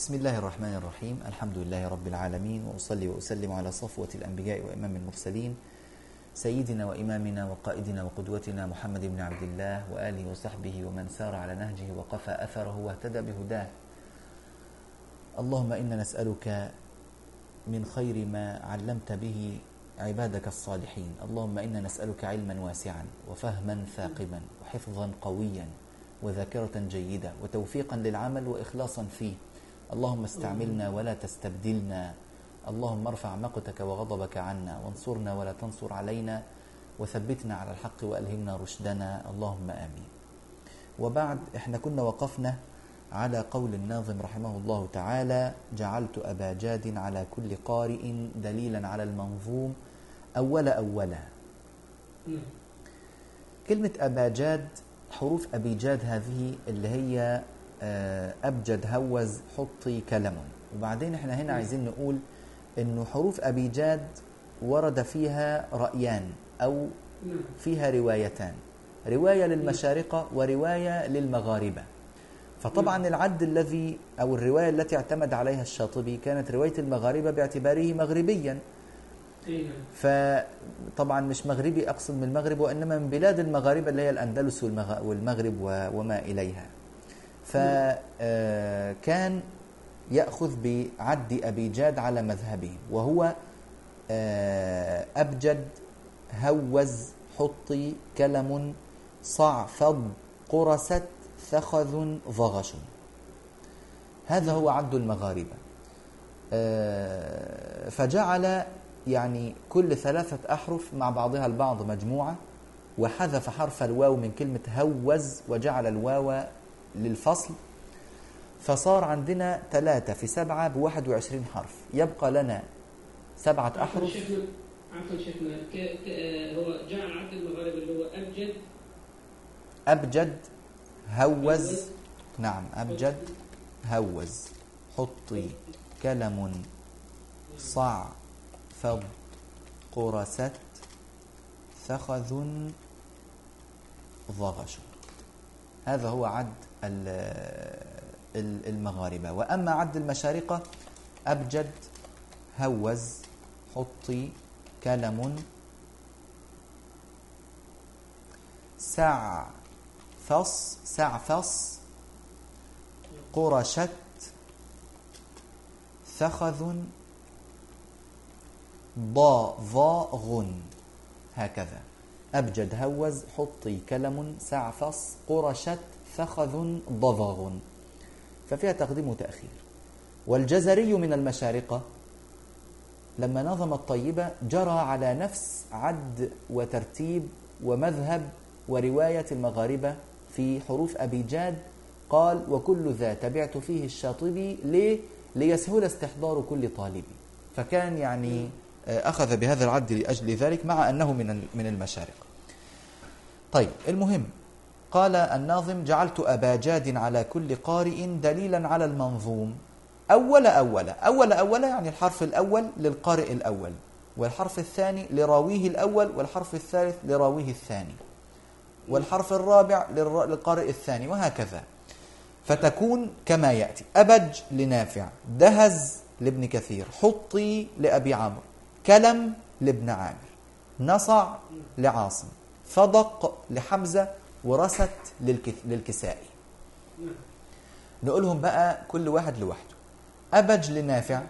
بسم الله الرحمن الرحيم. الحمد لله رب العالمين وأصلي وأسلم على صفوة الأنبياء وإمام المرسلين سيدنا وإمامنا وقائدنا وقدوتنا محمد بن عبد الله وآله وصحبه ومن سار على نهجه وقفى أثره واهتدى بهداه. اللهم إنا نسألك من خير ما علمت به عبادك الصالحين. اللهم إنا نسألك علما واسعا وفهما ثاقبا وحفظا قويا وذاكرة جيدة وتوفيقا للعمل وإخلاصا فيه. اللهم استعملنا ولا تستبدلنا. اللهم ارفع مقتك وغضبك عنا. وانصرنا ولا تنصر علينا. وثبتنا على الحق وألهمنا رشدنا. اللهم آمين. وبعد إحنا كنا وقفنا على قول الناظم رحمه الله تعالى جعلت أبا جاد على كل قارئ دليلا على المنظوم أول اولا. كلمة أبا جاد حروف أبي جاد هذه اللي هي أبجد هوز حطي كلم. وبعدين إحنا هنا عايزين نقول إنه حروف أبي جاد ورد فيها رأيان أو فيها روايتان. رواية للمشارقة ورواية للمغاربة. فطبعا العد الذي أو الرواية التي اعتمد عليها الشاطبي كانت رواية المغاربة باعتباره مغربيا. فطبعا مش مغربي أقصد من المغرب وإنما من بلاد المغاربة اللي هي الأندلس والمغرب وما إليها. فكان يأخذ بعد أبي جاد على مذهبه وهو أبجد هوز حطي كلم صعفض قرست ثخذ ضغش. هذا هو عد المغاربة. فجعل يعني كل ثلاثة أحرف مع بعضها البعض مجموعة وحذف حرف الواو من كلمة هوز وجعل الواو للفصل فصار عندنا ثلاثة في سبعة بواحد وعشرين حرف. يبقى لنا سبعة أحرف. عفوا شيخنا هو جعل عد المغاربة اللي هو أبجد. أبجد هوز. نعم أبجد هوز. حطي كلم صعفض قرست ثخذ ضغش هذا هو عد المغاربة. وأما عد المشارقة أبجد هوز حطي كلم سع فص سع فص قرشت ثخذ ضا ضا غن. هكذا. أبجد هوز حطي كلم سعفص قرشت فخذ ضضغ ففيها تقديم وتأخير. والجزري من المشارقة. لما نظم الطيبة جرى على نفس عد وترتيب ومذهب ورواية المغاربة في حروف أبي جاد. قال وكل ذا تبعت فيه الشاطبي ليه؟ ليسهل استحضار كل طالب فكان يعني أخذ بهذا العد لأجل ذلك مع أنه من من المشارقة طيب المهم قال الناظم جعلت أبا جاد على كل قارئ دليلا على المنظوم. أول أول أول أول يعني الحرف الأول للقارئ الأول والحرف الثاني لراويه الأول والحرف الثالث لراويه الثاني والحرف الرابع للقارئ الثاني وهكذا. فتكون كما يأتي. أبج لنافع دهز لابن كثير حطي لأبي عمرو. كلم لابن عامر. نصع لعاصم. فضق لحمزة ورست للكسائي. نقولهم بقى كل واحد لوحده. أبج لنافع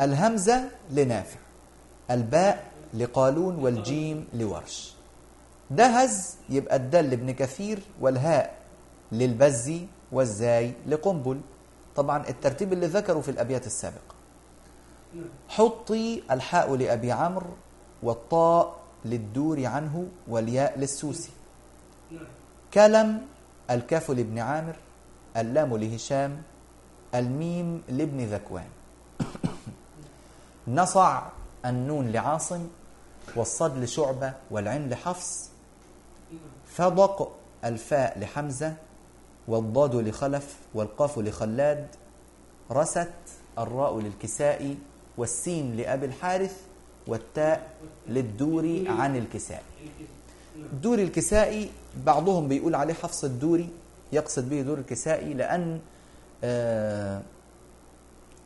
الهمزة لنافع الباء لقالون والجيم لورش. دهز يبقى الدال لابن كثير والهاء للبزي والزاي لقنبل. طبعا الترتيب اللي ذكره في الأبيات السابقة. حطي الحاء لأبي عمرو والطاء للدور عنه والياء للسوسي. كلم الكاف لابن عامر اللام لهشام الميم لابن ذكوان. نصع النون لعاصم والصد لشعبة والعين لحفص. فضق الفاء لحمزة والضاد لخلف والقاف لخلاد. رست الراء للكسائي والسين لأبي الحارث والتاء للدوري عن الكسائي. دوري الكسائي بعضهم بيقول عليه حفص الدوري يقصد به دور الكسائي لأن آه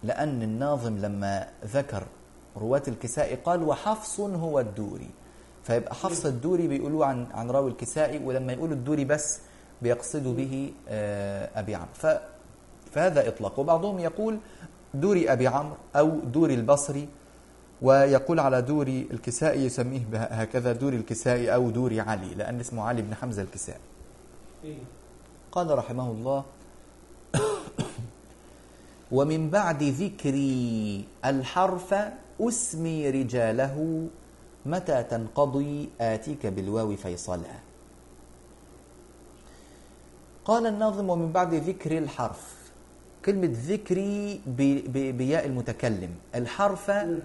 لأن الناظم لما ذكر رواة الكسائي قال وحفص هو الدوري. فيبقى حفص الدوري بيقولوه عن عن راوي الكسائي ولما يقولوا الدوري بس بيقصدوا به آه، أبي عمرو فهذا إطلاق وبعضهم يقول دوري أبي عمرو أو دوري البصري ويقول على دوري الكسائي يسميه هكذا دوري الكسائي أو دوري علي لأن اسمه علي بن حمزة الكسائي إيه. قال رحمه الله ومن بعد ذكري الحرف أسمي رجاله متى تنقضي آتيك بالواو فيصلا قال الناظم ومن بعد ذكر الحرف كلمة ذكري بياء المتكلم الحرف نعم.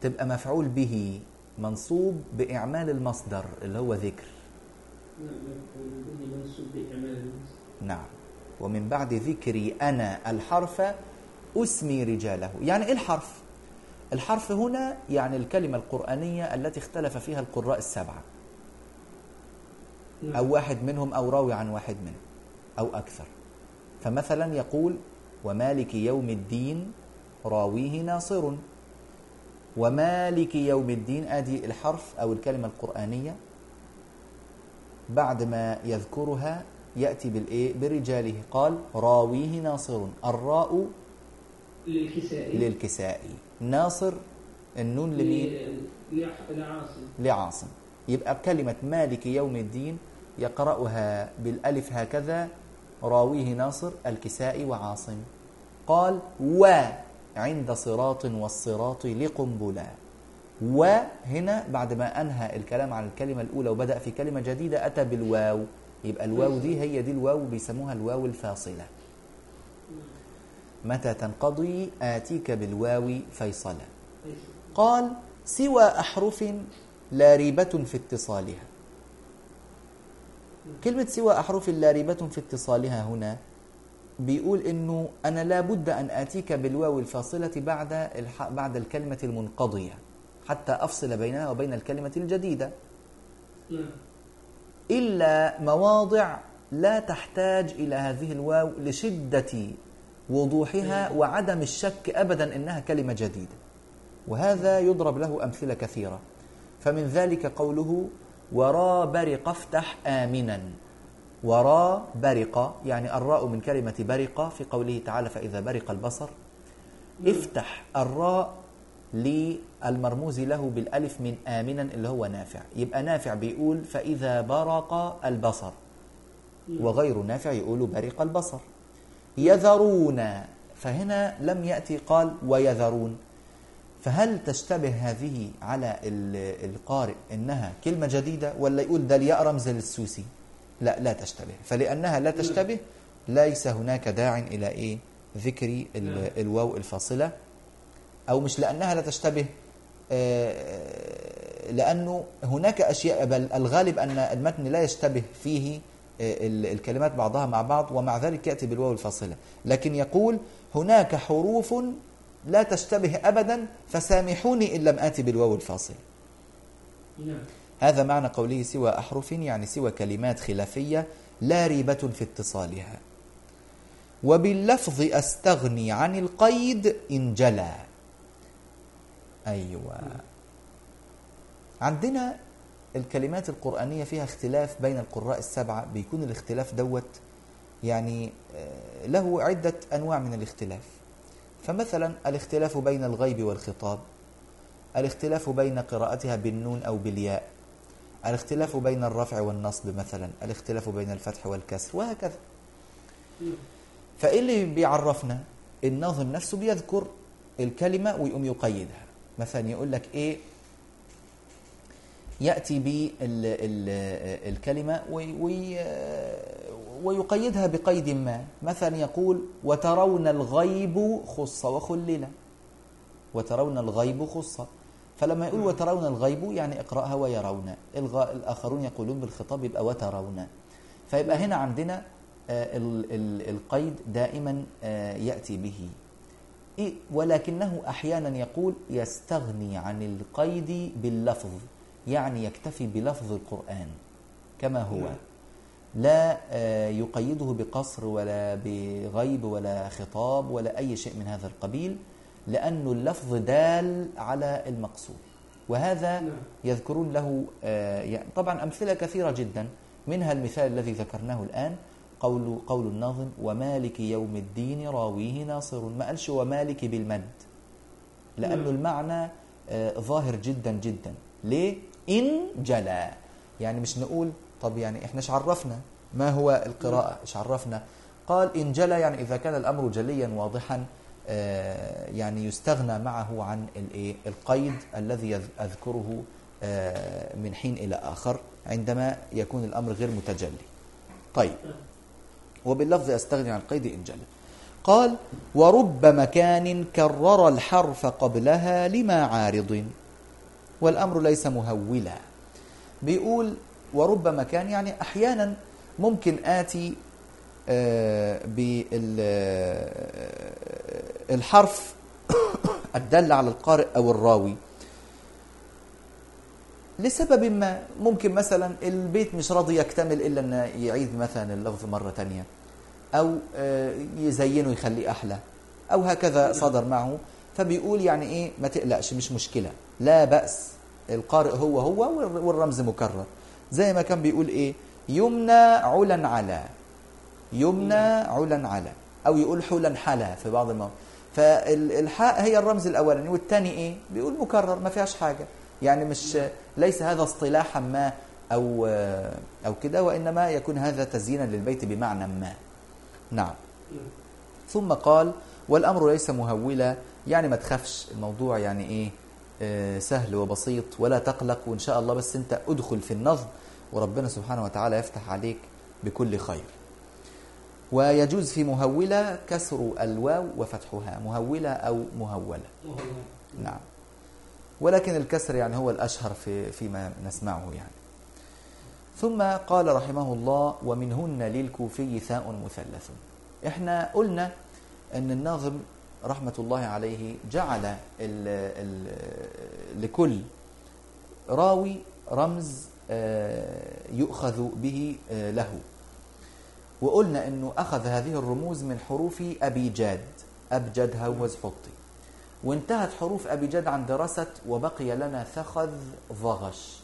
تبقى مفعول به منصوب بإعمال المصدر اللي هو ذكر نعم ومن بعد ذكري أنا الحرف أسمي رجاله يعني إيه الحرف؟ الحرف هنا يعني الكلمة القرآنية التي اختلف فيها القراء السبعة. أو واحد منهم أو راوي عن واحد منهم أو أكثر فمثلا يقول ومالك يوم الدين راويه ناصر. ومالك يوم الدين ادي الحرف أو الكلمة القرآنية بعد ما يذكرها يأتي بالإيه؟ برجاله. قال راويه ناصر. الراء للكسائي. للكسائي. ناصر النون لمين؟ لعاصم. لعاصم. يبقى كلمة مالك يوم الدين يقرأها بالألف هكذا راويه ناصر الكسائي وعاصم. قال و عند صراط والصراط لقنبلا وهنا بعد ما أنهى الكلام عن الكلمة الأولى وبدأ في كلمة جديدة أتى بالواو. يبقى الواو دي هي دي الواو بيسموها الواو الفاصلة. متى تنقضي؟ آتيك بالواو فيصلا قال سوى أحرف لا ريبة في اتصالها. كلمة سوى أحرف لا ريبة في اتصالها هنا بيقول إنه أنا لابد أن آتيك بالواو الفاصلة بعد الح... بعد الكلمة المنقضية حتى أفصل بينها وبين الكلمة الجديدة. نعم. إلا مواضع لا تحتاج إلى هذه الواو لشدة وضوحها وعدم الشك أبدا إنها كلمة جديدة. وهذا يضرب له أمثلة كثيرة. فمن ذلك قوله ورا برق افتح آمنا ورا برق يعني الراء من كلمة برق في قوله تعالى فإذا برق البصر. افتح الراء للمرموز له بالألف من آمنا اللي هو نافع. يبقى نافع بيقول فإذا برق البصر. وغير نافع يقول برق البصر. يذرون فهنا لم يأتي قال ويذرون. فهل تشتبه هذه على ال- القارئ إنها كلمة جديدة ولا يقول ده الياء رمز للسوسي لا لا تشتبه. فلأنها لا تشتبه ليس هناك داع إلى إيه؟ ذكر نعم. الواو الفاصلة أو مش لأنها لا تشتبه آه، لأنه هناك أشياء بل الغالب أن المتن لا يشتبه فيه آه، ال- الكلمات بعضها مع بعض ومع ذلك يأتي بالواو الفاصلة. لكن يقول هناك حروف لا تشتبه ابدا فسامحوني إن لم آتي بالواو الفاصله نعم. هذا معنى قوله سوى أحرف يعني سوى كلمات خلافية لا ريبة في اتصالها. وباللفظ أستغني عن القيد إن جلى أيوه. عندنا الكلمات القرآنية فيها اختلاف بين القراء السبعة بيكون الاختلاف دوت يعني آه، له عدة أنواع من الاختلاف. فمثلا الاختلاف بين الغيب والخطاب الاختلاف بين قراءتها بالنون أو بالياء. الاختلاف بين الرفع والنصب مثلا الاختلاف بين الفتح والكسر وهكذا. فإيه اللي بيعرفنا الناظم نفسه بيذكر الكلمة ويقوم يقيدها. مثلا يقول لك إيه؟ يأتي بالكلمة وي وي ويقيدها بقيد ما. مثلا يقول وترون الغيب خص وخلل وترون الغيب خص. فلما يقول وترون الغيب يعني اقرأها ويرون الغ... الآخرون يقولون بالخطاب يبقى وترون فيبقى هنا عندنا آه، ال- ال- القيد دائما آه، يأتي به إيه؟ ولكنه أحيانا يقول يستغني عن القيد باللفظ يعني يكتفي بلفظ القرآن كما هو. لا آه، يقيده بقصر ولا بغيب ولا خطاب ولا أي شيء من هذا القبيل لأن اللفظ دال على المقصود. وهذا نعم. يذكرون له آه، يعني طبعا أمثلة كثيرة جدا. منها المثال الذي ذكرناه الآن قول قول الناظم ومالك يوم الدين راويه ناصر. ما قالش ومالك بالمد. لأنه نعم. المعنى آه، ظاهر جدا جدا. ليه؟ إن جلى يعني مش نقول طب يعني إحنا عرفنا ما هو القراءة؟ إيش عرفنا قال إن جلى يعني إذا كان الأمر جليا واضحا. يعني يستغنى معه عن الإيه؟ القيد الذي أذكره آه، من حين إلى آخر عندما يكون الأمر غير متجلي. طيب. وباللفظ أستغني عن قيد إن جلى. قال ورب مكان كرر الحرف قبلها لما عارض والأمر ليس مهولا. بيقول ورب مكان يعني أحيانا ممكن آتي بالحرف الدل على القارئ أو الراوي لسبب ما ممكن مثلا البيت مش راضي يكتمل إلا أن يعيد مثلا اللفظ مرة تانية أو آه، يزينه يخليه أحلى أو هكذا صدر معه فبيقول يعني إيه ما تقلقش مش مشكلة لا بأس القارئ هو هو والر- والرمز مكرر. زي ما كان بيقول إيه يمنى علا على يمنى علا على. أو يقول حلا حلا في بعض المواقع. فالحاء هي الرمز الأولاني والثاني إيه؟ بيقول مكرر ما فيهاش حاجة. يعني مش ليس هذا اصطلاحا ما أو أو كده وإنما يكون هذا تزيينا للبيت بمعنى ما. نعم. نعم. ثم قال والأمر ليس مهولا. يعني ما تخافش الموضوع يعني إيه؟ آه، سهل وبسيط ولا تقلق وإن شاء الله بس أنت أدخل في النظم وربنا سبحانه وتعالى يفتح عليك بكل خير. ويجوز في مهولة كسر الواو وفتحها مهولة أو مهولة. نعم. ولكن الكسر يعني هو الأشهر في فيما نسمعه يعني. ثم قال رحمه الله ومنهن للكوفي ثاء مثلث. إحنا قلنا أن الناظم رحمة الله عليه جعل ال ال لكل راوي رمز آه، يؤخذ به آه، له. وقلنا إنه أخذ هذه الرموز من حروف أبيجاد. أبجد هوز حطي. وانتهت حروف أبيجاد عن دراسه وبقي لنا ثخذ ضغش.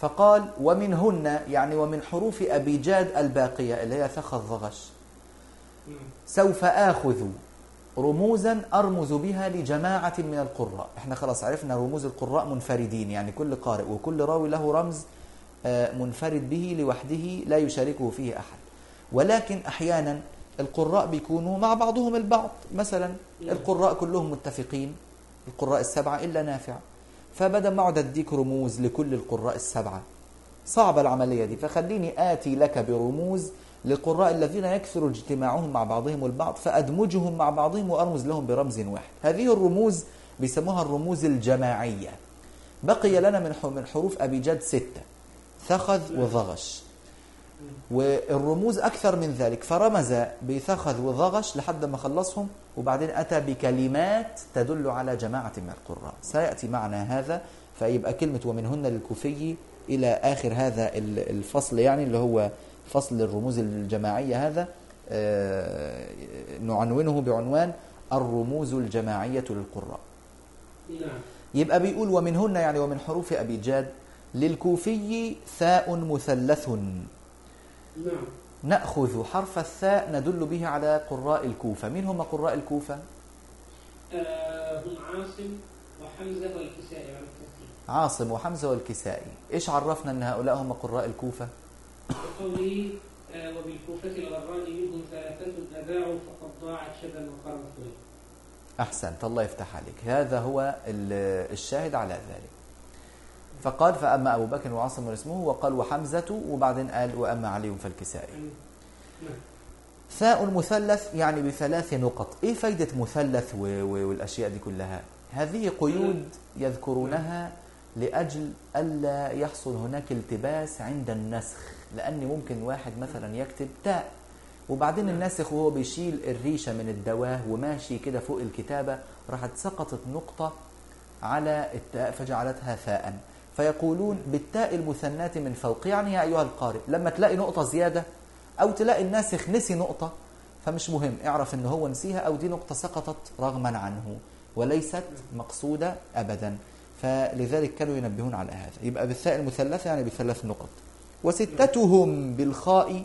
فقال ومنهن يعني ومن حروف أبيجاد الباقية اللي هي ثخذ ضغش. سوف آخذ رموزا أرمز بها لجماعة من القراء. إحنا خلاص عرفنا رموز القراء منفردين يعني كل قارئ وكل راوي له رمز آه، منفرد به لوحده لا يشاركه فيه أحد. ولكن أحيانا القراء بيكونوا مع بعضهم البعض. مثلا القراء كلهم متفقين القراء السبعة إلا نافع. فبدل ما أقعد أديك رموز لكل القراء السبعة صعبة العملية دي. فخليني آتي لك برموز للقراء الذين يكثر اجتماعهم مع بعضهم البعض فأدمجهم مع بعضهم وأرمز لهم برمز واحد. هذه الرموز بيسموها الرموز الجماعية. بقي لنا من حروف أبي جد ستة ثخذ وضغش والرموز أكثر من ذلك. فرمز بثخذ وضغش لحد ما خلصهم وبعدين أتى بكلمات تدل على جماعة من القراء. سيأتي معنا هذا فيبقى كلمة ومنهن للكوفي إلى آخر هذا ال- الفصل يعني اللي هو فصل الرموز الجماعية هذا. آه، نعنونه بعنوان الرموز الجماعية للقراء. يبقى بيقول ومنهن يعني ومن حروف أبي جاد للكوفي ثاء مثلث. نعم. نأخذ حرف الثاء ندل به على قراء الكوفة. من هم قراء الكوفة؟ آه، هم عاصم وحمزة والكسائي عاصم وحمزة والكسائي. إيش عرفنا أن هؤلاء هم قراء الكوفة؟ وقوله آه، وبالكوفة الغران منهم ثلاثة أذاعوا فقد ضاعت شذا وقامت أحسنت. الله يفتح عليك. هذا هو ال- الشاهد على ذلك. فقال فأما أبو بكر وعاصم اسمه وقال وحمزة وبعدين قال وأما علي فالكسائي يعني نعم. ثاء مثلث يعني بثلاث نقط. إيه فايدة مثلث و- و- والأشياء دي كلها؟ هذه قيود يذكرونها لأجل ألا يحصل هناك التباس عند النسخ لأن ممكن واحد مثلا يكتب تاء وبعدين الناسخ وهو بيشيل الريشة من الدواه وماشي كده فوق الكتابة راحت سقطت نقطة على التاء فجعلتها ثاء فيقولون بالتاء المثناة من فوق. يعني يا أيها القارئ لما تلاقي نقطة زيادة أو تلاقي الناسخ نسي نقطة فمش مهم اعرف ان هو نسيها أو دي نقطة سقطت رغما عنه وليست مقصودة ابدا. فلذلك كانوا ينبهون على هذا. يبقى بالثاء المثلثة يعني بثلاث نقط. وستتهم بالخاء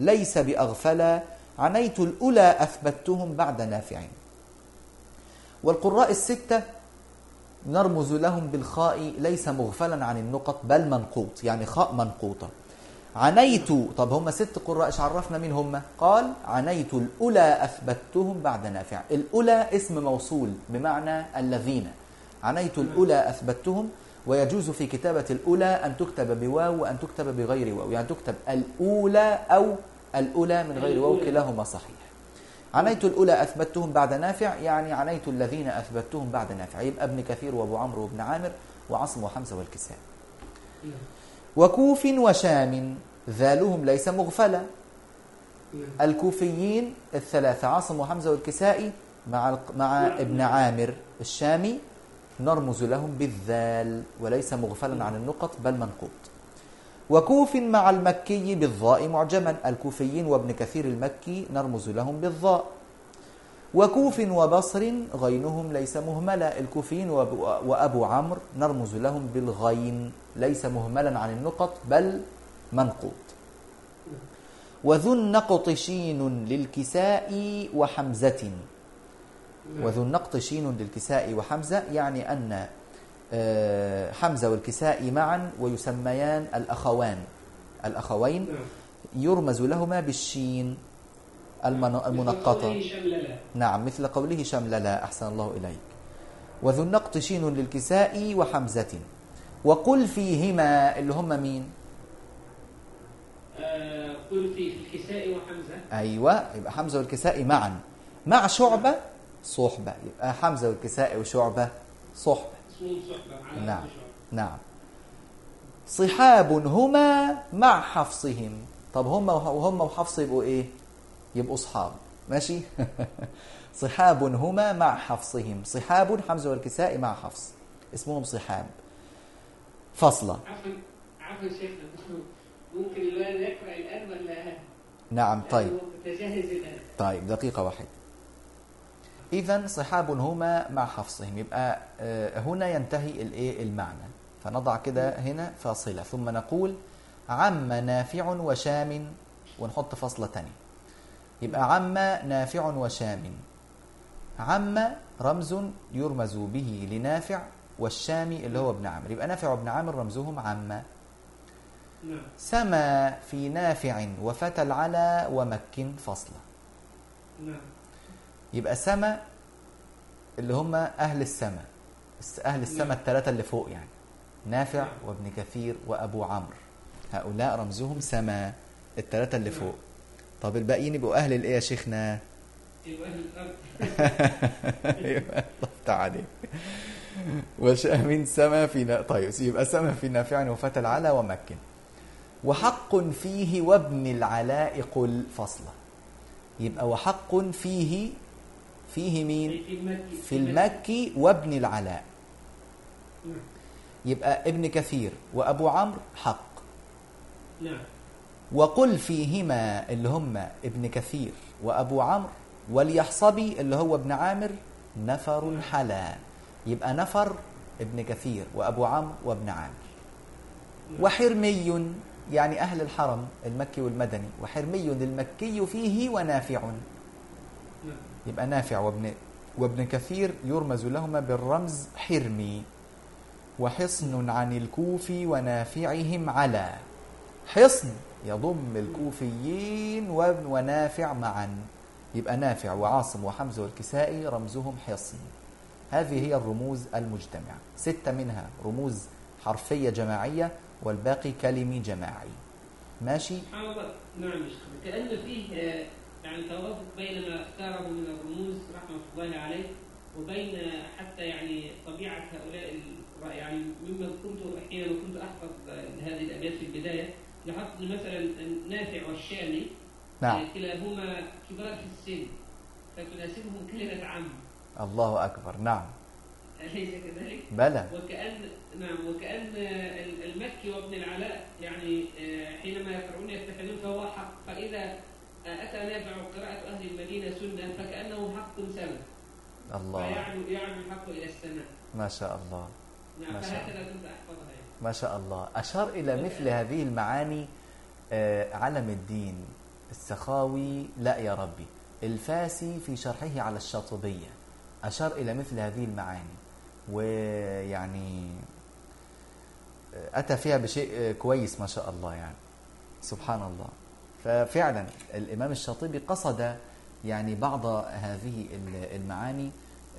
ليس بأغفلا عنيت الأولى أثبتهم بعد نافع. والقراء الستة نرمز لهم بالخاء ليس مغفلا عن النقط بل منقوط يعني خاء منقوطة. عنيت طب هم ست قراء إيش عرفنا مين هم؟ قال عنيت الأولى أثبتهم بعد نافع. الأولى اسم موصول بمعنى الذين. عنيت الأولى أثبتهم ويجوز في كتابة الأولى أن تكتب بواو وأن تكتب بغير واو. يعني تكتب الأولى أو الأولى من غير واو كلاهما صحيح. عنيت الأولى أثبتهم بعد نافع يعني عنيت الذين أثبتهم بعد نافع. يبقى ابن كثير وأبو عمرو وابن عامر وعاصم وحمزة والكساء. وكوف وشام ذالهم ليس مغفلة الكوفيين الثلاثة عاصم وحمزة والكسائي مع مع ابن عامر الشامي نرمز لهم بالذال وليس مغفلا عن النقط بل منقوط. وكوف مع المكي بالضاء معجما. الكوفيين وابن كثير المكي نرمز لهم بالضاء. وكوف وبصر غينهم ليس مهملا. الكوفيين وأبو عمرو نرمز لهم بالغين ليس مهملا عن النقط بل منقوط. وذو النقط شين للكساء وحمزة. وذو النقط شين للكساء وحمزة يعني أن حمزة والكساء معا ويسميان الأخوان. الأخوين يرمز لهما بالشين المنقطة. نعم مثل قوله شمللا. أحسن الله إليك. وذو النقط شين للكساء وحمزة. وقل فيهما اللي هم مين؟ آه، قل في الكساء وحمزة. أيوة يبقى حمزة والكساء معا. مع شعبة صحبة. يبقى حمزة والكساء وشعبة صحبة. نعم. نعم. صحاب هما مع حفصهم. طب هم وهم وحفص يبقوا إيه؟ يبقوا صحاب. ماشي؟ صحاب هما مع حفصهم. صحاب حمزة والكساء مع حفص. اسمهم صحاب. فصلة عفوا عفوا ممكن لا نقرأ الآن ولا؟ نعم طيب. متجهز الآن طيب دقيقة واحدة. إذا صحاب هما مع حفصهم. يبقى آه، هنا ينتهي الإيه؟ المعنى. فنضع كده هنا فاصلة. ثم نقول عم نافع وشام ونحط فاصلة تانية. يبقى عم نافع وشام. عم رمز يرمز به لنافع والشامي اللي هو ابن عامر يبقى نافع وابن عامر رمزهم عم. نعم. سما في نافع وفتى العلا ومك فصلة. نعم. يبقى سما اللي هم أهل السماء أهل السماء نعم. الثلاثة اللي فوق يعني نافع. وابن كثير وأبو عمرو هؤلاء رمزهم سما الثلاثة اللي نعم. فوق طب الباقيين يبقوا أهل الإيه يا شيخنا؟ يبقى أيوه ضبط عليك وشام سما في نا... طيب يبقى سما في نافع وفتى العلا ومكن وحق فيه وابن العلاء قل فصلة يبقى وحق فيه فيه مين؟ في المكي. وابن العلاء. نعم يبقى ابن كثير وأبو عمرو حق. نعم. وقل فيهما اللي هم ابن كثير وأبو عمرو واليحصبي اللي هو ابن عامر نفر حلا. يبقى نفر ابن كثير وأبو عمرو وابن عامر. وحرمي يعني أهل الحرم المكي والمدني. وحرمي المكي فيه ونافع. نعم يبقى نافع وابن وابن كثير يرمز لهما بالرمز حرمي وحصن عن الكوف ونافعهم على. حصن يضم الكوفيين ونافع معا. يبقى نافع وعاصم وحمزة والكسائي رمزهم حصن. هذه هي الرموز المجتمعة. ستة منها رموز حرفية جماعية والباقي كلمي جماعي. ماشي؟ نعم كأن فيه يعني توافق بين ما اختاره من الرموز رحمة الله عليه وبين حتى يعني طبيعة هؤلاء يعني مما كنت أحيانا كنت أحفظ هذه الأبيات في البداية لاحظت مثلا نافع والشامي نعم. آه، كلاهما كبار في السن فتناسبهم كلمة عم. الله أكبر. نعم. أليس كذلك؟ بلى. وكأن نعم وكأن ال- المكي وابن العلاء يعني آه، حينما يقرؤون يتخذون فهو حق. فإذا أتى نافع قراءة أهل المدينة سنة فكأنه حق سمع الله. فيعلو يعلو الحق إلى السماء. ما شاء الله. نعم ما شاء فهكذا كنت أحفظها يعني. ما شاء الله. أشار إلى مثل هذه المعاني آه، علم الدين. السخاوي لا يا ربي. الفاسي في شرحه على الشاطبية. أشار إلى مثل هذه المعاني. ويعني آه، أتى فيها بشيء آه، كويس ما شاء الله يعني. سبحان الله. ففعلا الإمام الشاطبي قصد يعني بعض هذه المعاني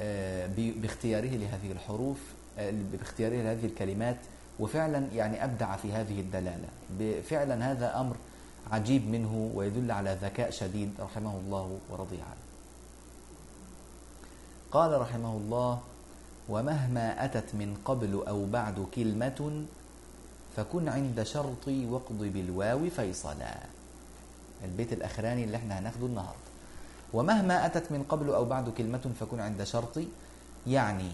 آه، باختياره لهذه الحروف آه، باختياره لهذه الكلمات وفعلا يعني أبدع في هذه الدلالة. فعلا هذا أمر عجيب منه ويدل على ذكاء شديد رحمه الله ورضي عنه. قال رحمه الله ومهما أتت من قبل أو بعد كلمة فكن عند شرطي واقض بالواو فيصلا. البيت الأخراني اللي إحنا هناخده النهاردة ومهما أتت من قبل أو بعد كلمة فكن عند شرطي يعني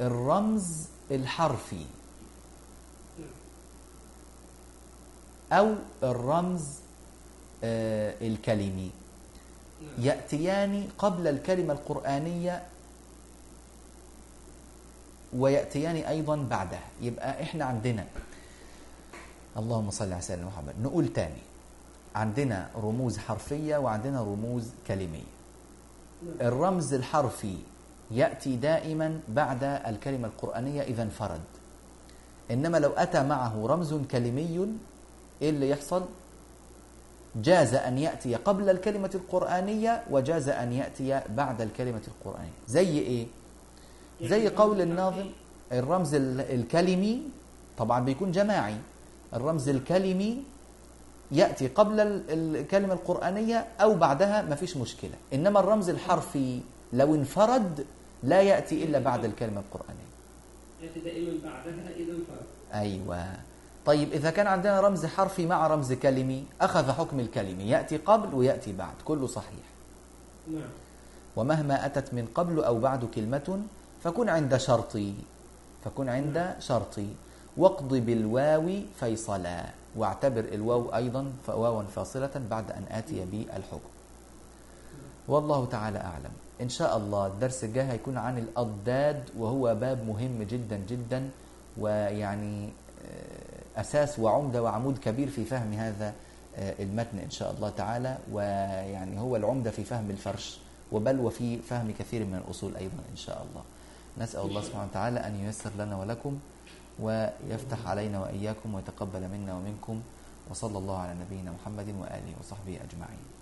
الرمز الحرفي أو الرمز آه، الكلمي نعم. يأتيان قبل الكلمة القرآنية ويأتيان أيضا بعدها يبقى إحنا عندنا اللهم صل على سيدنا محمد نقول تاني عندنا رموز حرفية وعندنا رموز كلمية. الرمز الحرفي يأتي دائما بعد الكلمة القرآنية إذا انفرد إنما لو أتى معه رمز كلمي إيه اللي يحصل؟ جاز أن يأتي قبل الكلمة القرآنية وجاز أن يأتي بعد الكلمة القرآنية زي إيه؟ زي يعني قول الناظم الرمز ال- الكلمي طبعا بيكون جماعي الرمز الكلمي يأتي قبل ال- الكلمة القرآنية أو بعدها ما فيش مشكلة. إنما الرمز الحرفي لو انفرد لا يأتي إلا بعد الكلمة القرآنية. يأتي دائما بعدها إذا انفرد. أيوة. طيب إذا كان عندنا رمز حرفي مع رمز كلمي أخذ حكم الكلمي. يأتي قبل ويأتي بعد كله صحيح. نعم. ومهما أتت من قبل أو بعد كلمة فكن عند شرطي. فكن عند شرطي. واقض بالواو فيصلا. واعتبر الواو أيضا واوا فاصلة بعد أن آتي بالحكم. والله تعالى أعلم. إن شاء الله الدرس الجاي هيكون عن الأضداد وهو باب مهم جدا جدا ويعني آه، أساس وعمدة وعمود كبير في فهم هذا آه، المتن إن شاء الله تعالى. ويعني هو العمدة في فهم الفرش. وبل وفي فهم كثير من الأصول أيضا إن شاء الله. نسأل الله سبحانه وتعالى أن ييسر لنا ولكم ويفتح علينا وإياكم ويتقبل منا ومنكم وصلى الله على نبينا محمد وآله وصحبه أجمعين.